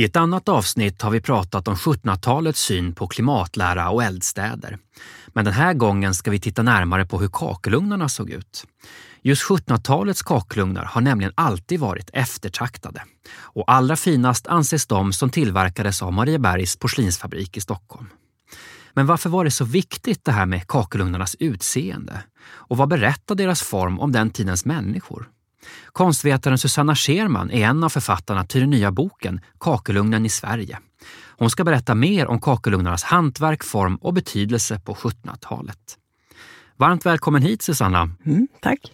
I ett annat avsnitt har vi pratat om 1700-talets syn på klimatlära och eldstäder. Men den här gången ska vi titta närmare på hur kakelugnarna såg ut. Just 1700-talets kakelugnar har nämligen alltid varit eftertraktade. Och allra finast anses de som tillverkades av Mariebergs porslinsfabrik i Stockholm. Men varför var det så viktigt det här med kakelugnarnas utseende? Och vad berättar deras form om den tidens människor? Konstvetaren Susanna Scherman är en av författarna till den nya boken Kakelugnen i Sverige. Hon ska berätta mer om kakelugnarnas hantverk, form och betydelse på 1700-talet. Varmt välkommen hit Susanna! Mm, tack!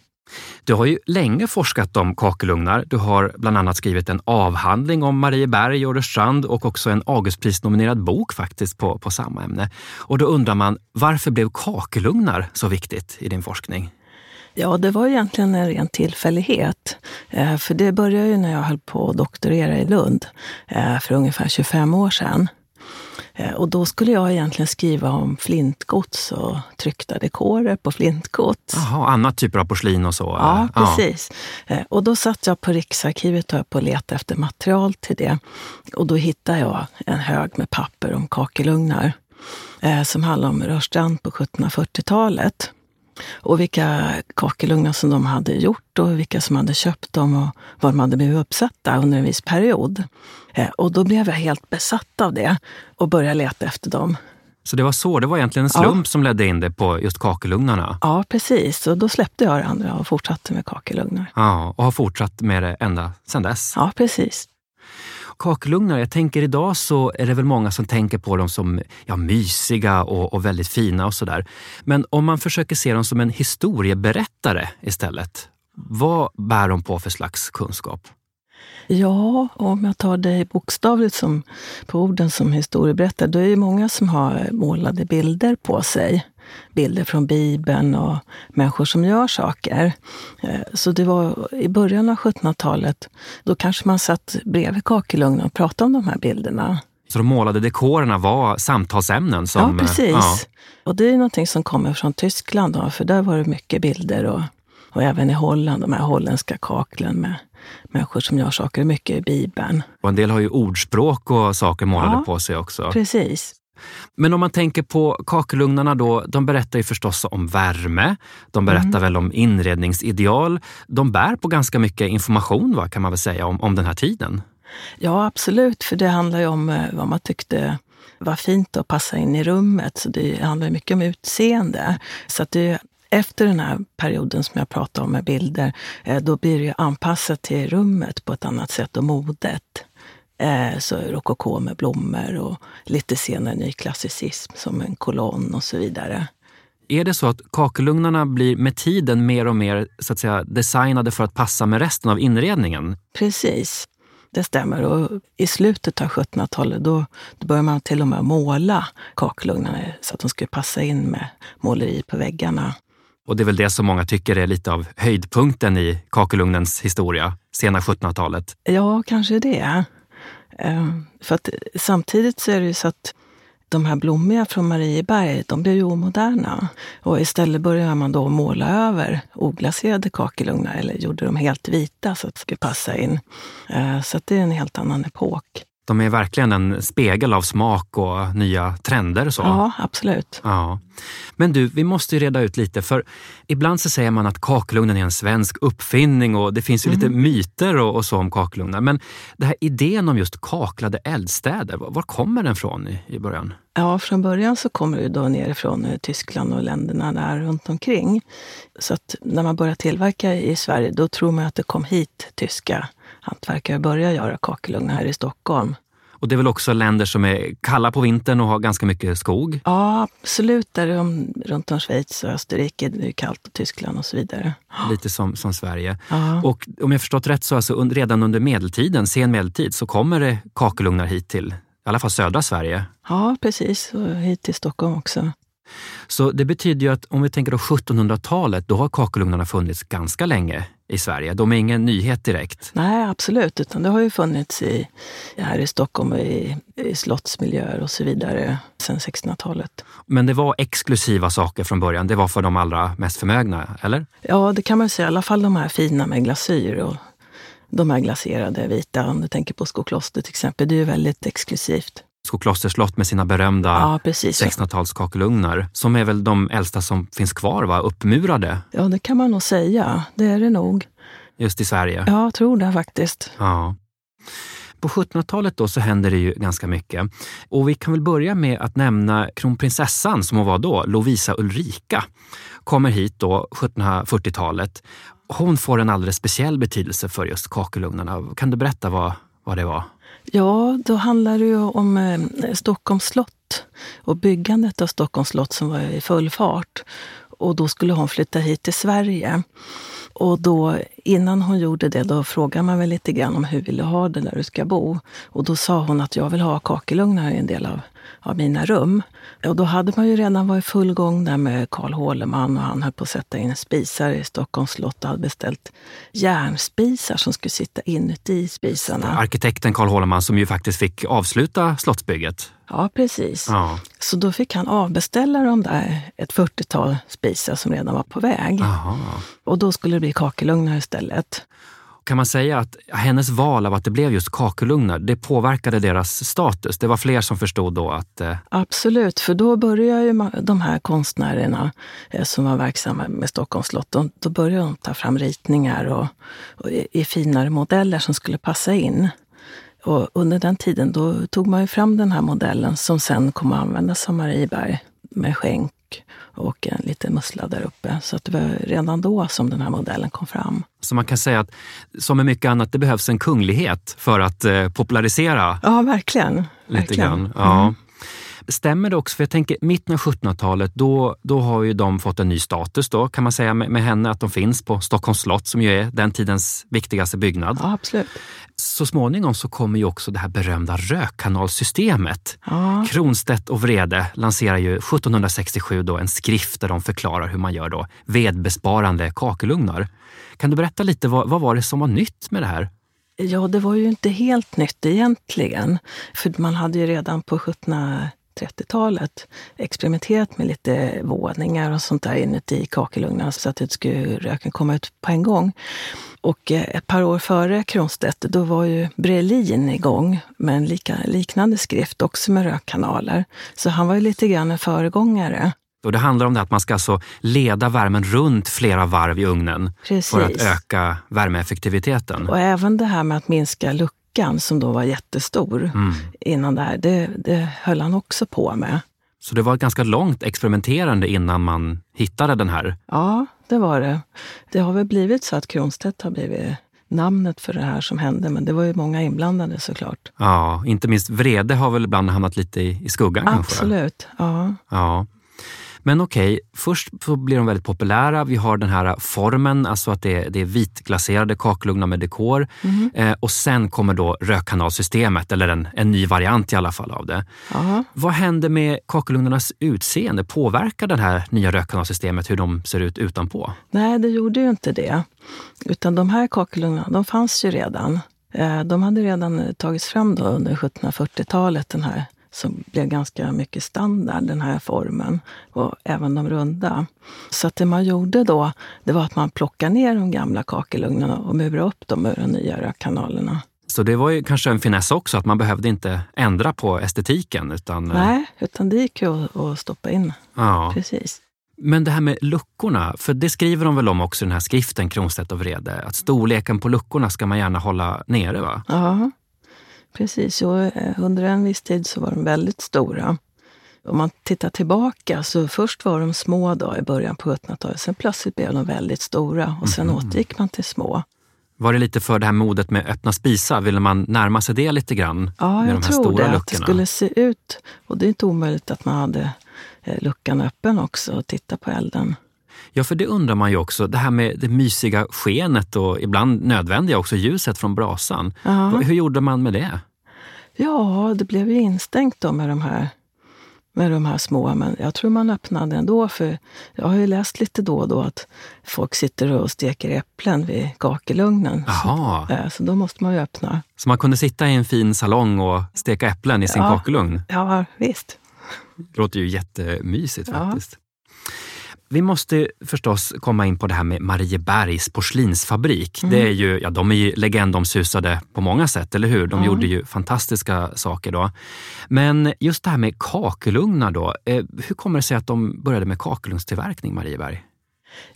Du har ju länge forskat om kakelugnar. Du har bland annat skrivit en avhandling om Marieberg och Rörstrand och också en Augustprisnominerad bok faktiskt på, på samma ämne. Och då undrar man, varför blev kakelugnar så viktigt i din forskning? Ja, det var egentligen en ren tillfällighet. Eh, för det började ju när jag höll på att doktorera i Lund eh, för ungefär 25 år sedan. Eh, och då skulle jag egentligen skriva om flintgods och tryckta dekorer på flintgods. Jaha, andra typer av porslin och så? Ja, precis. Ja. Och då satt jag på Riksarkivet och på leta efter material till det. Och då hittade jag en hög med papper om kakelugnar som handlar om Rörstrand på 1740-talet och vilka kakelugnar som de hade gjort och vilka som hade köpt dem och var de hade blivit uppsatta under en viss period. Eh, och då blev jag helt besatt av det och började leta efter dem. Så det var så, det var egentligen en slump ja. som ledde in det på just kakelugnarna? Ja, precis. Och då släppte jag det andra och fortsatte med kakelugnar. Ja, och har fortsatt med det ända sedan dess? Ja, precis kakelugnar, jag tänker idag så är det väl många som tänker på dem som ja, mysiga och, och väldigt fina och sådär. Men om man försöker se dem som en historieberättare istället, vad bär de på för slags kunskap? Ja, om jag tar dig bokstavligt som, på orden som historieberättare, då är det många som har målade bilder på sig bilder från Bibeln och människor som gör saker. Eh, så det var i början av 1700-talet, då kanske man satt bredvid kakelugnen och pratade om de här bilderna. Så de målade dekorerna var samtalsämnen? Som, ja, precis. Ja. Och det är någonting som kommer från Tyskland, då, för där var det mycket bilder. Och, och även i Holland, de här holländska kaklen med människor som gör saker, mycket i Bibeln. Och en del har ju ordspråk och saker målade ja, på sig också. Precis. Men om man tänker på kakelugnarna då, de berättar ju förstås om värme. De berättar mm. väl om inredningsideal. De bär på ganska mycket information va, kan man väl säga om, om den här tiden? Ja, absolut. För det handlar ju om eh, vad man tyckte var fint att passa in i rummet. Så det handlar mycket om utseende. Så att det efter den här perioden som jag pratade om med bilder, eh, då blir det anpassat till rummet på ett annat sätt och modet. Eh, så rokoko med blommor och lite senare nyklassicism som en kolonn och så vidare. Är det så att kakelugnarna blir med tiden mer och mer så att säga, designade för att passa med resten av inredningen? Precis, det stämmer. Och I slutet av 1700-talet då, då började man till och med måla kakelugnarna så att de skulle passa in med måleri på väggarna. Och det är väl det som många tycker är lite av höjdpunkten i kakelugnens historia, sena 1700-talet? Ja, kanske det. Eh, för att samtidigt så är det ju så att de här blommiga från Marieberg, de blev ju omoderna. Och istället började man då måla över oglaserade kakelugnar eller gjorde dem helt vita så att det skulle passa in. Eh, så det är en helt annan epok. De är verkligen en spegel av smak och nya trender. Så. Ja, absolut. Ja. Men du, vi måste ju reda ut lite, för ibland så säger man att kakelugnen är en svensk uppfinning och det finns ju mm. lite myter och, och, så om kakelugnar. Men den här idén om just kaklade eldstäder, var, var kommer den från i, i början? Ja, från början så kommer det då nerifrån eh, Tyskland och länderna där runt omkring. Så att när man börjar tillverka i Sverige, då tror man att det kom hit tyska hantverkare börjar göra kakelugnar här i Stockholm. Och det är väl också länder som är kalla på vintern och har ganska mycket skog? Ja, absolut. Där runt om Schweiz och Österrike, det är kallt och Tyskland och så vidare. Lite som, som Sverige. Ja. Och om jag förstått rätt så alltså redan under medeltiden, sen medeltid, så kommer det kakelugnar hit till i alla fall södra Sverige? Ja, precis. Och hit till Stockholm också. Så det betyder ju att om vi tänker då 1700-talet, då har kakelugnarna funnits ganska länge i Sverige. De är ingen nyhet direkt. Nej, absolut. Utan det har ju funnits i, här i Stockholm och i, i slottsmiljöer och så vidare sedan 1600-talet. Men det var exklusiva saker från början. Det var för de allra mest förmögna, eller? Ja, det kan man säga. I alla fall de här fina med glasyr och de här glaserade vita. Om du tänker på Skokloster till exempel. Det är ju väldigt exklusivt. Skokloster slott med sina berömda Ja, precis. 1600-talskakelugnar som är väl de äldsta som finns kvar, va? uppmurade Ja, det kan man nog säga. Det är det nog. just i Sverige. Ja, jag tror det faktiskt. Ja. På 1700-talet då så händer det ju ganska mycket. Och vi kan väl börja med att nämna kronprinsessan som hon var då, Lovisa Ulrika. Kommer hit då 1740-talet. Hon får en alldeles speciell betydelse för just kakelugnarna. Kan du berätta vad, vad det var? Ja, då handlar det ju om eh, Stockholms slott och byggandet av Stockholms slott som var i full fart. Och då skulle hon flytta hit till Sverige. Och då, innan hon gjorde det, då frågade man väl lite grann om hur vill du ha det där du ska bo? Och då sa hon att jag vill ha kakelugnar i en del av, av mina rum. Och då hade man ju redan varit full gång där med Karl Håleman och han höll på att sätta in spisar i Stockholms slott och hade beställt järnspisar som skulle sitta inuti spisarna. Arkitekten Carl Håleman som ju faktiskt fick avsluta slottsbygget. Ja, precis. Ja. Så då fick han avbeställa de där ett 40-tal spisar som redan var på väg. Aha. Och då skulle det bli kakelugnar istället. Kan man säga att hennes val av att det blev just kakelugnar, det påverkade deras status? Det var fler som förstod då att... Eh, Absolut, för då började ju de här konstnärerna eh, som var verksamma med Stockholms slott, de, då började de ta fram ritningar och, och i, i finare modeller som skulle passa in. Och under den tiden då tog man ju fram den här modellen som sen kom att användas av Marieberg med skänk och en liten mussla där uppe. Så att det var redan då som den här modellen kom fram. så man kan säga att som med mycket annat, det behövs en kunglighet för att eh, popularisera Ja, verkligen. lite verkligen. grann. Ja. Mm. Stämmer det också? För jag tänker mitten av 1700-talet, då, då har ju de fått en ny status då, kan man säga med, med henne, att de finns på Stockholms slott som ju är den tidens viktigaste byggnad. Ja, absolut. Så småningom så kommer ju också det här berömda rökkanalsystemet. Ja. Kronstedt och Vrede lanserar ju 1767 då en skrift där de förklarar hur man gör då vedbesparande kakelugnar. Kan du berätta lite, vad, vad var det som var nytt med det här? Ja, det var ju inte helt nytt egentligen. För man hade ju redan på 1730-talet experimenterat med lite våningar och sånt där inuti kakelugnarna så att det skulle röken komma ut på en gång. Och eh, ett par år före Kronstedt, då var ju Brelin igång med en lika, liknande skrift, också med rökkanaler. Så han var ju lite grann en föregångare. Och det handlar om det att man ska alltså leda värmen runt flera varv i ugnen Precis. för att öka värmeeffektiviteten. Och även det här med att minska luckan som då var jättestor Mm. innan det här, det, det höll han också på med. Så det var ett ganska långt experimenterande innan man hittade den här. Ja, det var det. Det har väl blivit så att Kronstedt har blivit namnet för det här som hände, men det var ju många inblandade såklart. Ja, inte minst vrede har väl ibland hamnat lite i, i skuggan kanske. Absolut. Ja. Ja. Men okej, först så blir de väldigt populära. Vi har den här formen, alltså att det är, det är vitglaserade kakelugnar med dekor. Mhm. Eh, och sen kommer då rökkanalsystemet, eller en, en ny variant i alla fall av det. ja. Vad händer med kakelugnarnas utseende? Påverkar det här nya rökkanalsystemet hur de ser ut utanpå? Nej, det gjorde ju inte det. Utan de här kakelugnarna, de fanns ju redan. Eh, De hade redan tagits fram då under 1740-talet, den här som blev ganska mycket standard, den här formen. Och även de runda. Så att det man gjorde då, det var att man plockade ner de gamla kakelugnarna och murade upp dem ur de nya rökkanalerna. Så det var ju kanske en finess också, att man behövde inte ändra på estetiken. Utan, eh, Nej, utan det gick ju att, att stoppa in. Ja. Precis. Men det här med luckorna, för det skriver de väl om också i den här skriften Kronstedt och Vrede, att storleken på luckorna ska man gärna hålla nere va? Ja, precis. Och eh, under en viss tid så var de väldigt stora. Om man tittar tillbaka så först var de små då i början på 1700-talet. Sen plötsligt blev de väldigt stora och sen återgick man till små. Var det lite för det här modet med öppna spisar? Ville man närma sig det lite grann? Ja, med jag de här tror stora det. Att luckorna? det skulle se ut. Och det är inte omöjligt att man hade eh, luckan öppen också och titta på elden. Ja, för det undrar man ju också. Det här med det mysiga skenet och ibland nödvändiga också ljuset från brasan. Ja. Hur gjorde man med det? Ja, det blev ju instängt då med de här med de här små. Men jag tror man öppnade ändå, för jag har ju läst lite då och då att folk sitter och steker äpplen vid kakelugnen. Så, eh, så då måste man ju öppna. Så man kunde sitta i en fin salong och steka äpplen i sin Ja. kakelugn? Ja, visst. Det låter ju jättemysigt Ja. Vi måste förstås komma in på det här med Mariebergs porslinsfabrik. Mm. Det är ju, ja, de är ju legendomsusade på många sätt, eller hur? De Ja. gjorde ju fantastiska saker då. Men just det här med kakelugnar då. Eh, hur kommer det sig att de började med kakelugnstillverkning, Marieberg?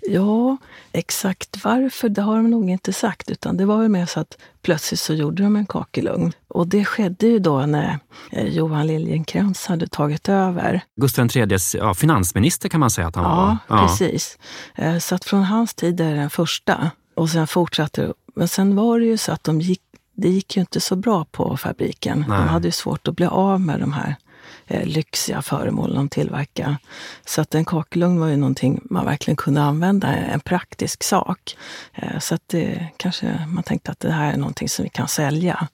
Ja, exakt varför det har de nog inte sagt. Utan det var väl mer så att plötsligt så gjorde de en kakelugn. Och det skedde ju då när eh, Johan Liljekrantz hade tagit över. Gustav IIIs ja, finansminister kan man säga att han Ja, var. precis. Eh, Så att från hans tid är det den första. Och sen fortsatte det. Men sen var det ju så att de gick, det gick ju inte så bra på fabriken. Nej. De hade ju svårt att bli av med de här eh, lyxiga föremål de tillverkade. Så att en kakelugn var ju någonting man verkligen kunde använda, en praktisk sak. Eh, Så att det kanske man tänkte att det här är någonting som vi kan sälja.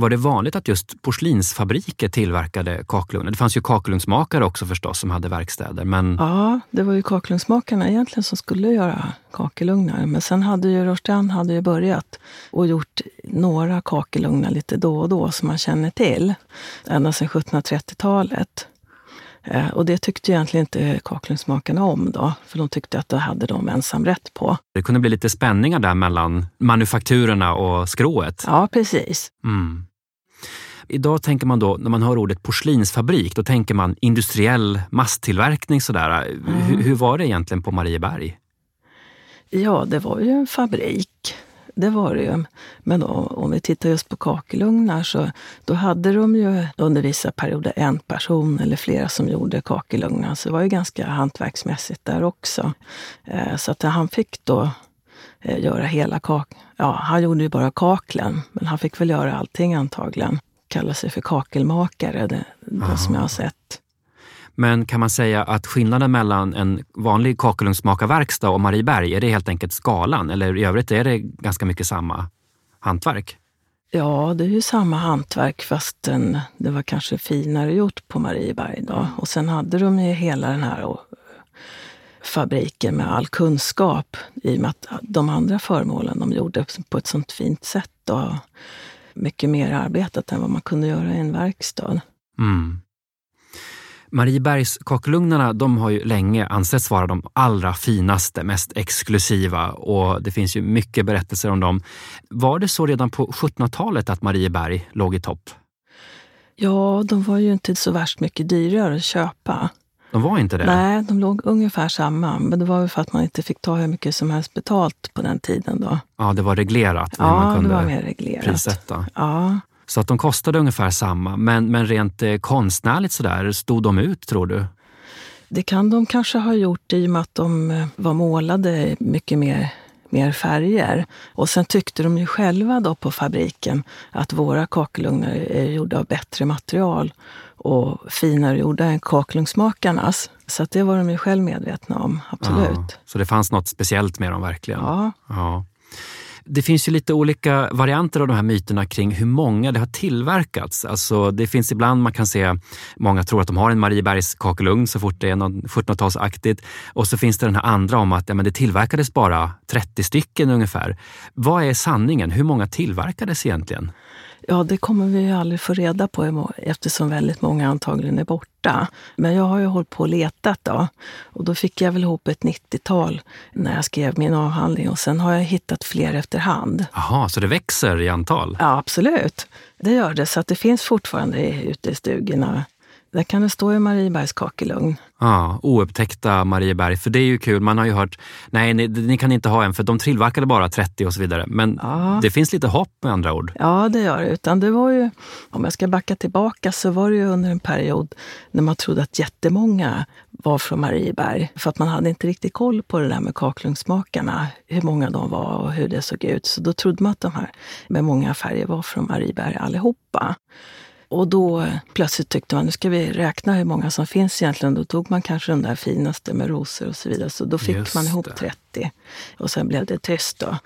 Var det vanligt att just porslinsfabriker tillverkade kakelugnar? Det fanns ju kakelugnsmakare också förstås som hade verkstäder. Men Ja, det var ju kakelugnsmakarna egentligen som skulle göra kakelugnar. Men sen hade ju Rörstrand hade ju börjat och gjort några kakelugnar lite då och då som man känner till. Ända sedan 1730-talet. Eh, Och det tyckte egentligen inte kakelugnsmakarna om då, för de tyckte att det hade de ensamrätt på. det kunde bli lite spänningar där mellan manufakturerna och skrået. Ja, precis. Mm. Idag tänker man då, när man hör ordet porslinsfabrik, då tänker man industriell masstillverkning. Sådär. Hur, hur var det egentligen på Marieberg? Ja, det var ju en fabrik. Det var det ju. Men då, om vi tittar just på kakelugnar så då hade de ju under vissa perioder en person eller flera som gjorde kakelugnar. Så det var ju ganska hantverksmässigt där också. Eh, så att han fick då eh, göra hela kak... Ja, han gjorde ju bara kaklen, men han fick väl göra allting antagligen. Kalla sig för kakelmakare, det, det som jag har sett. Men kan man säga att skillnaden mellan en vanlig kakelugnsmakarverkstad och Marieberg, är det helt enkelt skalan? Eller i övrigt är det ganska mycket samma hantverk? Ja, det är ju samma hantverk fast det var kanske finare gjort på Marieberg. Då. Och sen hade de ju hela den här fabriken med all kunskap i och med att de andra föremålen de gjorde på ett sånt fint sätt och mycket mer arbetat än vad man kunde göra i en verkstad. Mm. Mariebergs kakelugnarna de har ju länge ansetts vara de allra finaste, mest exklusiva och det finns ju mycket berättelser om dem. Var det så redan på 1700-talet att Marieberg låg i topp? Ja, de var ju inte så värst mycket dyrare att köpa. De var inte det? Nej, de låg ungefär samma. Men det var väl för att man inte fick ta hur mycket som helst betalt på den tiden då. Ja, det var reglerat Ja, man det kunde var mer reglerat. prissätta. Ja, Så att de kostade ungefär samma, men, men rent eh, konstnärligt sådär, stod de ut tror du? det kan de kanske ha gjort i och med att de eh, var målade mycket mer, mer färger. Och sen tyckte de ju själva då på fabriken att våra kakelugnar är gjorda av bättre material och finare gjorda än kakelugnsmakarnas. Så det var de ju själv medvetna om, Ja, absolut. så det fanns något speciellt med dem verkligen? Ja, Ja. Det finns ju lite olika varianter av de här myterna kring hur många det har tillverkats. Alltså det finns ibland man kan se, många tror att de har en Mariebergs kakelugn så fort det är något 1700-talsaktigt. Och så finns det den här andra om att ja, men det tillverkades bara 30 stycken ungefär. Vad är sanningen? Hur många tillverkades egentligen? Ja, det kommer vi ju aldrig få reda på eftersom väldigt många antagligen är borta. Men jag har ju hållit på och letat då. Och då fick jag väl ihop ett 90-tal när jag skrev min avhandling. Och sen har jag hittat fler efterhand. Jaha, så det växer i antal? Ja, absolut. Det gör det. Så att det finns fortfarande ute i stugorna. Där kan det stå i Mariebergs kakelugn. Ja, oupptäckta Marieberg. För det är ju kul. Man har ju hört, nej ni, ni kan inte ha en för de tillverkade bara 30 och så vidare. Men Ja. det finns lite hopp med andra ord. Ja, det gör det. Utan det var ju, om jag ska backa tillbaka, så var det ju under en period när man trodde att jättemånga var från Marieberg. För att man hade inte riktigt koll på det där med kakelugnsmakarna, hur många de var och hur det såg ut. Så då trodde man att de här med många färger var från Marieberg allihopa. Och då plötsligt tyckte man, nu ska vi räkna hur många som finns egentligen. Då tog man kanske den där finaste med rosor och så vidare. Så då fick Just man ihop det. 30. Och sen blev det tyst då.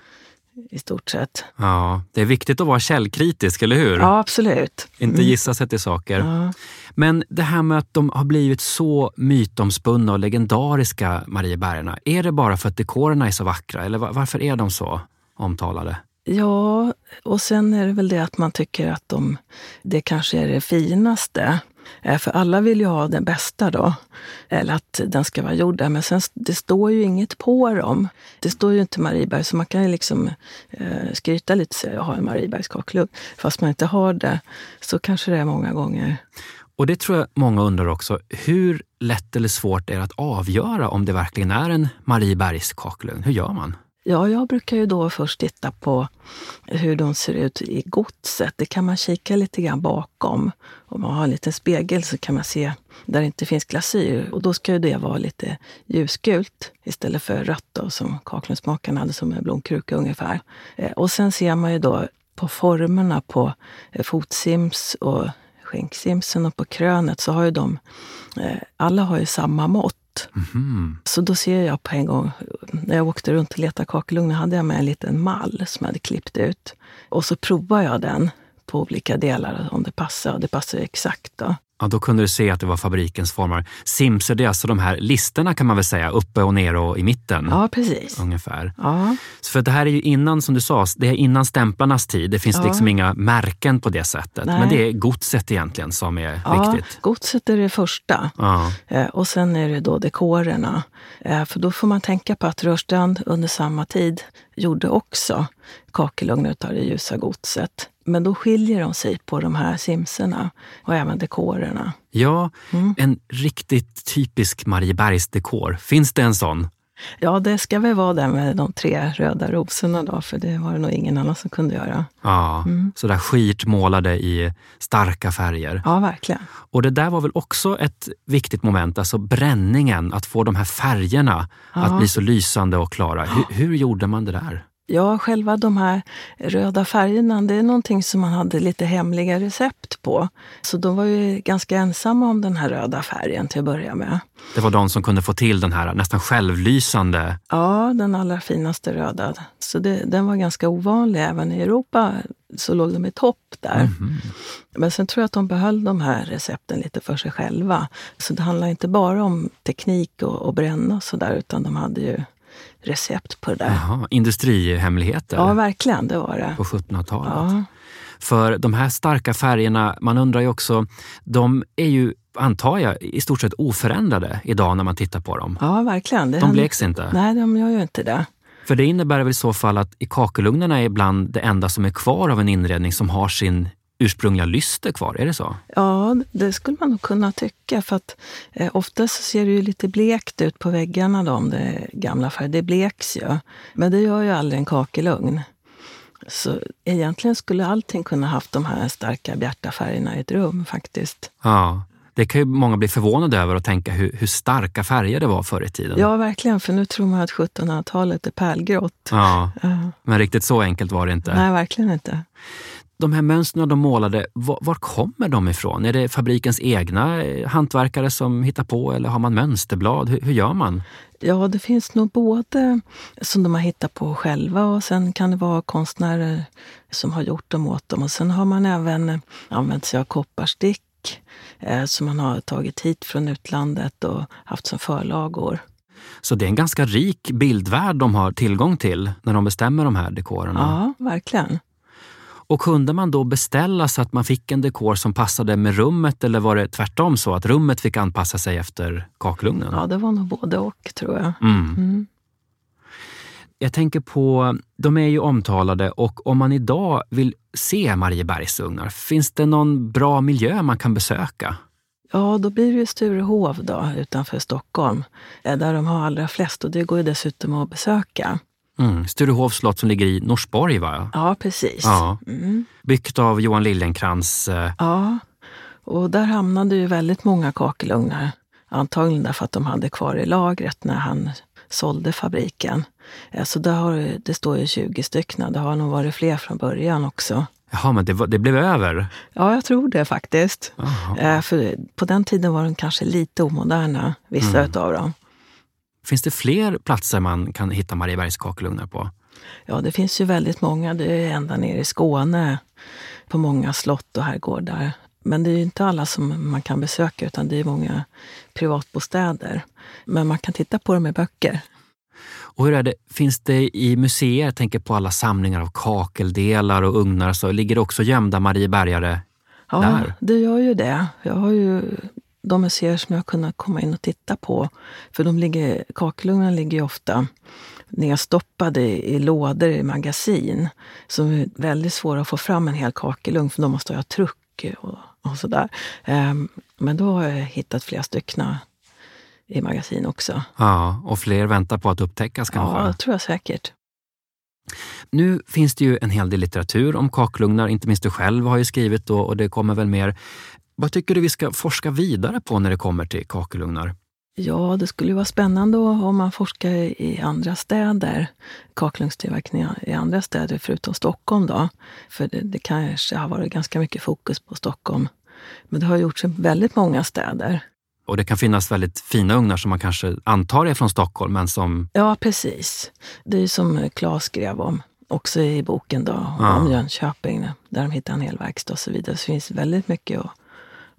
i stort sett. Ja, det är viktigt att vara källkritisk, eller hur? Ja, absolut. Inte Mm. gissa sig till saker. Ja. Men det här med att de har blivit så mytomspunna och legendariska, Mariebergarna. Är det bara för att dekorerna är så vackra eller va- varför är de så omtalade? Ja, och sen är det väl det att man tycker att de, det kanske är det finaste. Eh, för alla vill ju ha den bästa då, eller att den ska vara gjord där. Men sen, det står ju inget på dem. Det står ju inte Marieberg, så man kan ju liksom eh, skryta lite och säga jag har en Mariebergskakelugn. Fast man inte har det, så kanske det är många gånger. Och det tror jag många undrar också. Hur lätt eller svårt är det att avgöra om det verkligen är en Mariebergskakelugn? Hur gör man? Ja, jag brukar ju då först titta på hur de ser ut i godset. Det kan man kika lite grann bakom. Om man har en liten spegel så kan man se där det inte finns glasyr. Och då ska ju det vara lite ljusgult istället för rött då, som kakelugnsmakarna hade som en blomkruka ungefär. Eh, och sen ser man ju då på formerna på eh, fotsims och skinksimsen och på krönet så har ju de, eh, alla har ju samma mått. Mhm. Så då ser jag på en gång, när jag åkte runt och letade kakelugnar, hade jag med en liten mall som jag hade klippt ut. Och så provade jag den på olika delar, om det passade. Och det passade exakt. Då. Ja, då kunde du se att det var fabrikens formar. Simser, det är alltså de här listerna kan man väl säga, uppe och ner och i mitten. Ja, precis. Ungefär. Ja, Så För det här är ju innan, som du sa, det är innan stämplarnas tid. Det finns Ja. liksom inga märken på det sättet. Nej. Men det är godset egentligen som är ja viktigt. godset är det första. Ja. Eh, och sen är det då dekorerna. Eh, för då får man tänka på att Rörstrand under samma tid gjorde också kakelugnar av det ljusa godset. Men då skiljer de sig på de här simserna och även dekorerna. ja, Mm. en riktigt typisk Mariebergsdekor. Finns det en sån? Ja, det ska väl vara den med de tre röda rosorna då, för det var det nog ingen annan som kunde göra. Ja, Mm. sådär skirt målade i starka färger. Ja, verkligen. Och det där var väl också ett viktigt moment, alltså bränningen, att få de här färgerna att Ja. bli så lysande och klara. Hur, hur gjorde man det där? Ja, själva de här röda färgerna, det är någonting som man hade lite hemliga recept på. Så de var ju ganska ensamma om den här röda färgen till att börja med. Det var de som kunde få till den här nästan självlysande Ja, den allra finaste röda. Så det, den var ganska ovanlig. Även i Europa så låg de i topp där. Mhm. Men sen tror jag att de behöll de här recepten lite för sig själva. Så det handlar inte bara om teknik och, och bränna och sådär, utan de hade ju recept på det där. Jaha, industrihemligheter Ja, verkligen, det var det. på 1700-talet. Ja, För de här starka färgerna, man undrar ju också, de är ju, antar jag, i stort sett oförändrade idag när man tittar på dem. ja verkligen. Det De händer- bleks inte. Nej, de gör ju inte det. För det innebär väl i så fall att i kakelugnarna är ibland det enda som är kvar av en inredning som har sin ursprungliga lyster kvar. Är det så? Ja, det skulle man nog kunna tycka. För att eh, oftast så ser det ju lite blekt ut på väggarna då, om det är gamla färger. Det bleks ju. Men det gör ju aldrig en kakelugn. Så egentligen skulle allting kunna haft de här starka bjärta färgerna i ett rum faktiskt. Ja. Det kan ju många bli förvånade över och tänka hur, hur starka färger det var förr i tiden. Ja, verkligen. För nu tror man att 1700-talet är pärlgrått. Ja, Ja. men riktigt så enkelt var det inte. Nej, verkligen inte. De här mönstren de målade, var, var kommer de ifrån? Är det fabrikens egna eh, hantverkare som hittar på eller har man mönsterblad? Hur, hur gör man? Ja, det finns nog både som de har hittat på själva och sen kan det vara konstnärer som har gjort dem åt dem. Och sen har man även eh, använt sig av kopparstick eh, som man har tagit hit från utlandet och haft som förlagor. Så det är en ganska rik bildvärld de har tillgång till när de bestämmer de här dekorerna. Ja, verkligen. Och kunde man då beställa så att man fick en dekor som passade med rummet eller var det tvärtom så att rummet fick anpassa sig efter kakelugnen? Ja, det var nog både och tror jag. Mm. Mm. Jag tänker på, de är ju omtalade och om man idag vill se Mariebergsugnar, finns det någon bra miljö man kan besöka? Ja, då blir det ju Sturehov då, utanför Stockholm, eh, där de har allra flest och det går ju dessutom att besöka. Mm. Sturehovs slott som ligger i Norsborg, va? Ja, precis. Ja. Mm. Byggt av Johan Liljenkrantz. eh, Ja, och där hamnade ju väldigt många kakelugnar. Antagligen därför att de hade kvar i lagret när han sålde fabriken. Eh, Så där har, det- står ju 20 stycken. Det har nog varit fler från början också. Jaha, men det, var, det blev över? Ja, jag tror det faktiskt. Jaha. Eh, För på den tiden var de kanske lite omoderna, vissa Mm. utav dem. Finns det fler platser man kan hitta Mariebergs kakelugnar på? Ja, det finns ju väldigt många. Det är ända ner i Skåne på många slott och herrgårdar. Men det är ju inte alla som man kan besöka utan det är många privatbostäder. Men man kan titta på dem i böcker. Och hur är det, finns det i museer, jag tänker på alla samlingar av kakeldelar och ugnar, så ligger det också gömda Mariebergare ja, där? det gör ju det. Jag har ju de museer som jag har kunnat komma in och titta på. För de ligger, kakelugnarna ligger ju ofta nedstoppade i lådor i magasin. Som är väldigt svåra att få fram en hel kakelugn för de måste ha truck och, och sådär. Um, men då har jag hittat flera stycken i magasin också. Ja, och fler väntar på att upptäckas kanske? Ja, det tror jag säkert. Nu finns det ju en hel del litteratur om kakelugnar, inte minst du själv har ju skrivit då, och det kommer väl mer. Vad tycker du vi ska forska vidare på när det kommer till kakelugnar? Ja, det skulle vara spännande om man forskar i andra städer, kakelugnstillverkning i andra städer förutom Stockholm. Då. För det, det kanske har varit ganska mycket fokus på Stockholm. Men det har gjorts i väldigt många städer. Och det kan finnas väldigt fina ugnar som man kanske antar är från Stockholm, men som... Ja, precis. Det är som Claes skrev om, också i boken då, ja. om Jönköping, där de hittade en hel verkstad och så vidare. Så det finns väldigt mycket att,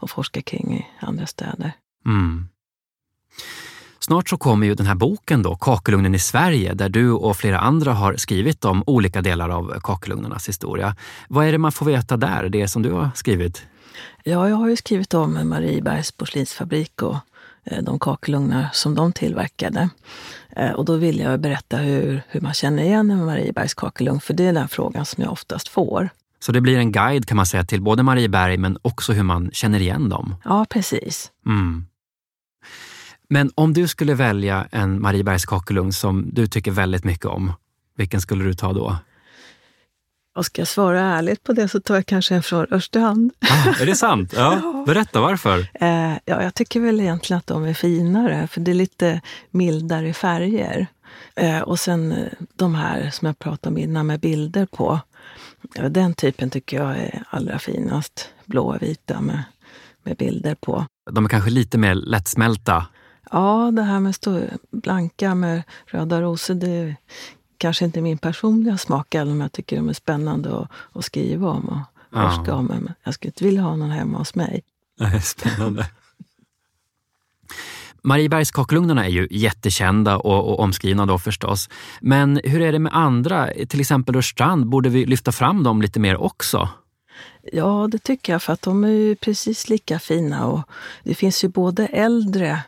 att forska kring i andra städer. Mm. Snart så kommer ju den här boken då, Kakelugnen i Sverige, där du och flera andra har skrivit om olika delar av kakelugnarnas historia. Vad är det man får veta där, det som du har skrivit? Ja, jag har ju skrivit om Mariebergs porslinsfabrik och eh, de kakelugnar som de tillverkade. Eh, och då vill jag berätta hur, hur man känner igen en Mariebergs kakelugn, för det är den frågan som jag oftast får. Så det blir en guide kan man säga till både Marieberg men också hur man känner igen dem? Ja, precis. Mm. Men om du skulle välja en Mariebergs kakelugn som du tycker väldigt mycket om, vilken skulle du ta då? Och ska jag svara ärligt på det så tar jag kanske en från Örstrand. Ah, är det sant? Ja. ja. Berätta varför. Eh, ja, jag tycker väl egentligen att de är finare, för det är lite mildare färger. Eh, och sen eh, de här som jag pratade om innan med bilder på. Ja, den typen tycker jag är allra finast. Blåa vita med, med bilder på. De är kanske lite mer lättsmälta? Ja, det här med stå blanka med röda rosor, det är kanske inte min personliga smak, även om jag tycker de är spännande att, att skriva om och forska ja. om. Men jag skulle inte vilja ha någon hemma hos mig. Nej, spännande. Mariebergskakelugnarna är ju jättekända och, och, omskrivna då förstås. Men hur är det med andra? Till exempel Rörstrand, borde vi lyfta fram dem lite mer också? Ja, det tycker jag, för att de är ju precis lika fina. Och det finns ju både äldre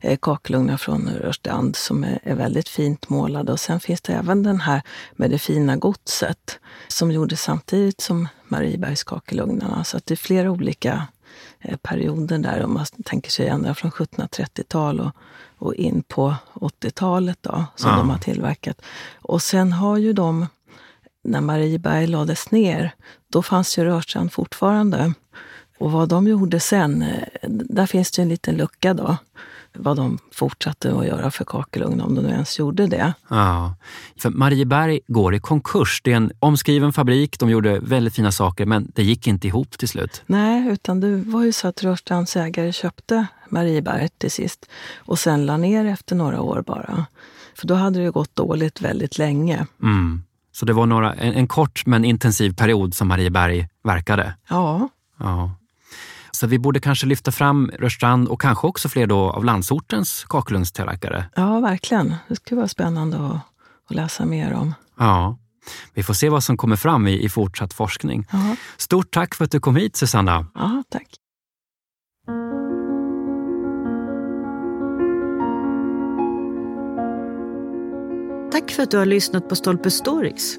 eh, kakelugnar från Rörstrand som är, är, väldigt fint målade. Och sen finns det även den här med det fina godset som gjordes samtidigt som Mariebergs kakelugnarna. Så att det är flera olika eh, perioder där. Om man tänker sig ända från 1730-tal och, och in på 80-talet då, som ja. de har tillverkat. Och sen har ju de, när Marieberg lades ner, då fanns ju Rörstrand fortfarande. Och vad de gjorde sen, eh, där finns det en liten lucka då vad de fortsatte att göra för kakelugn, om de nu ens gjorde det. Ja, för Marieberg går i konkurs. Det är en omskriven fabrik, de gjorde väldigt fina saker men det gick inte ihop till slut. Nej, utan det var ju så att Rörstrands ägare köpte Marieberg till sist och sen la ner efter några år bara. För då hade det gått dåligt väldigt länge. Mm. Så det var några, en, en kort men intensiv period som Marieberg verkade? Ja. ja. Så vi borde kanske lyfta fram Rörstrand och kanske också fler då av landsortens kakelugnstillverkare. Ja, verkligen. Det skulle vara spännande att, att, läsa mer om. Ja, vi får se vad som kommer fram i, i fortsatt forskning. Aha. Stort tack för att du kom hit, Susanna. Ja, tack. Tack för att du har lyssnat på Stolpe Stories.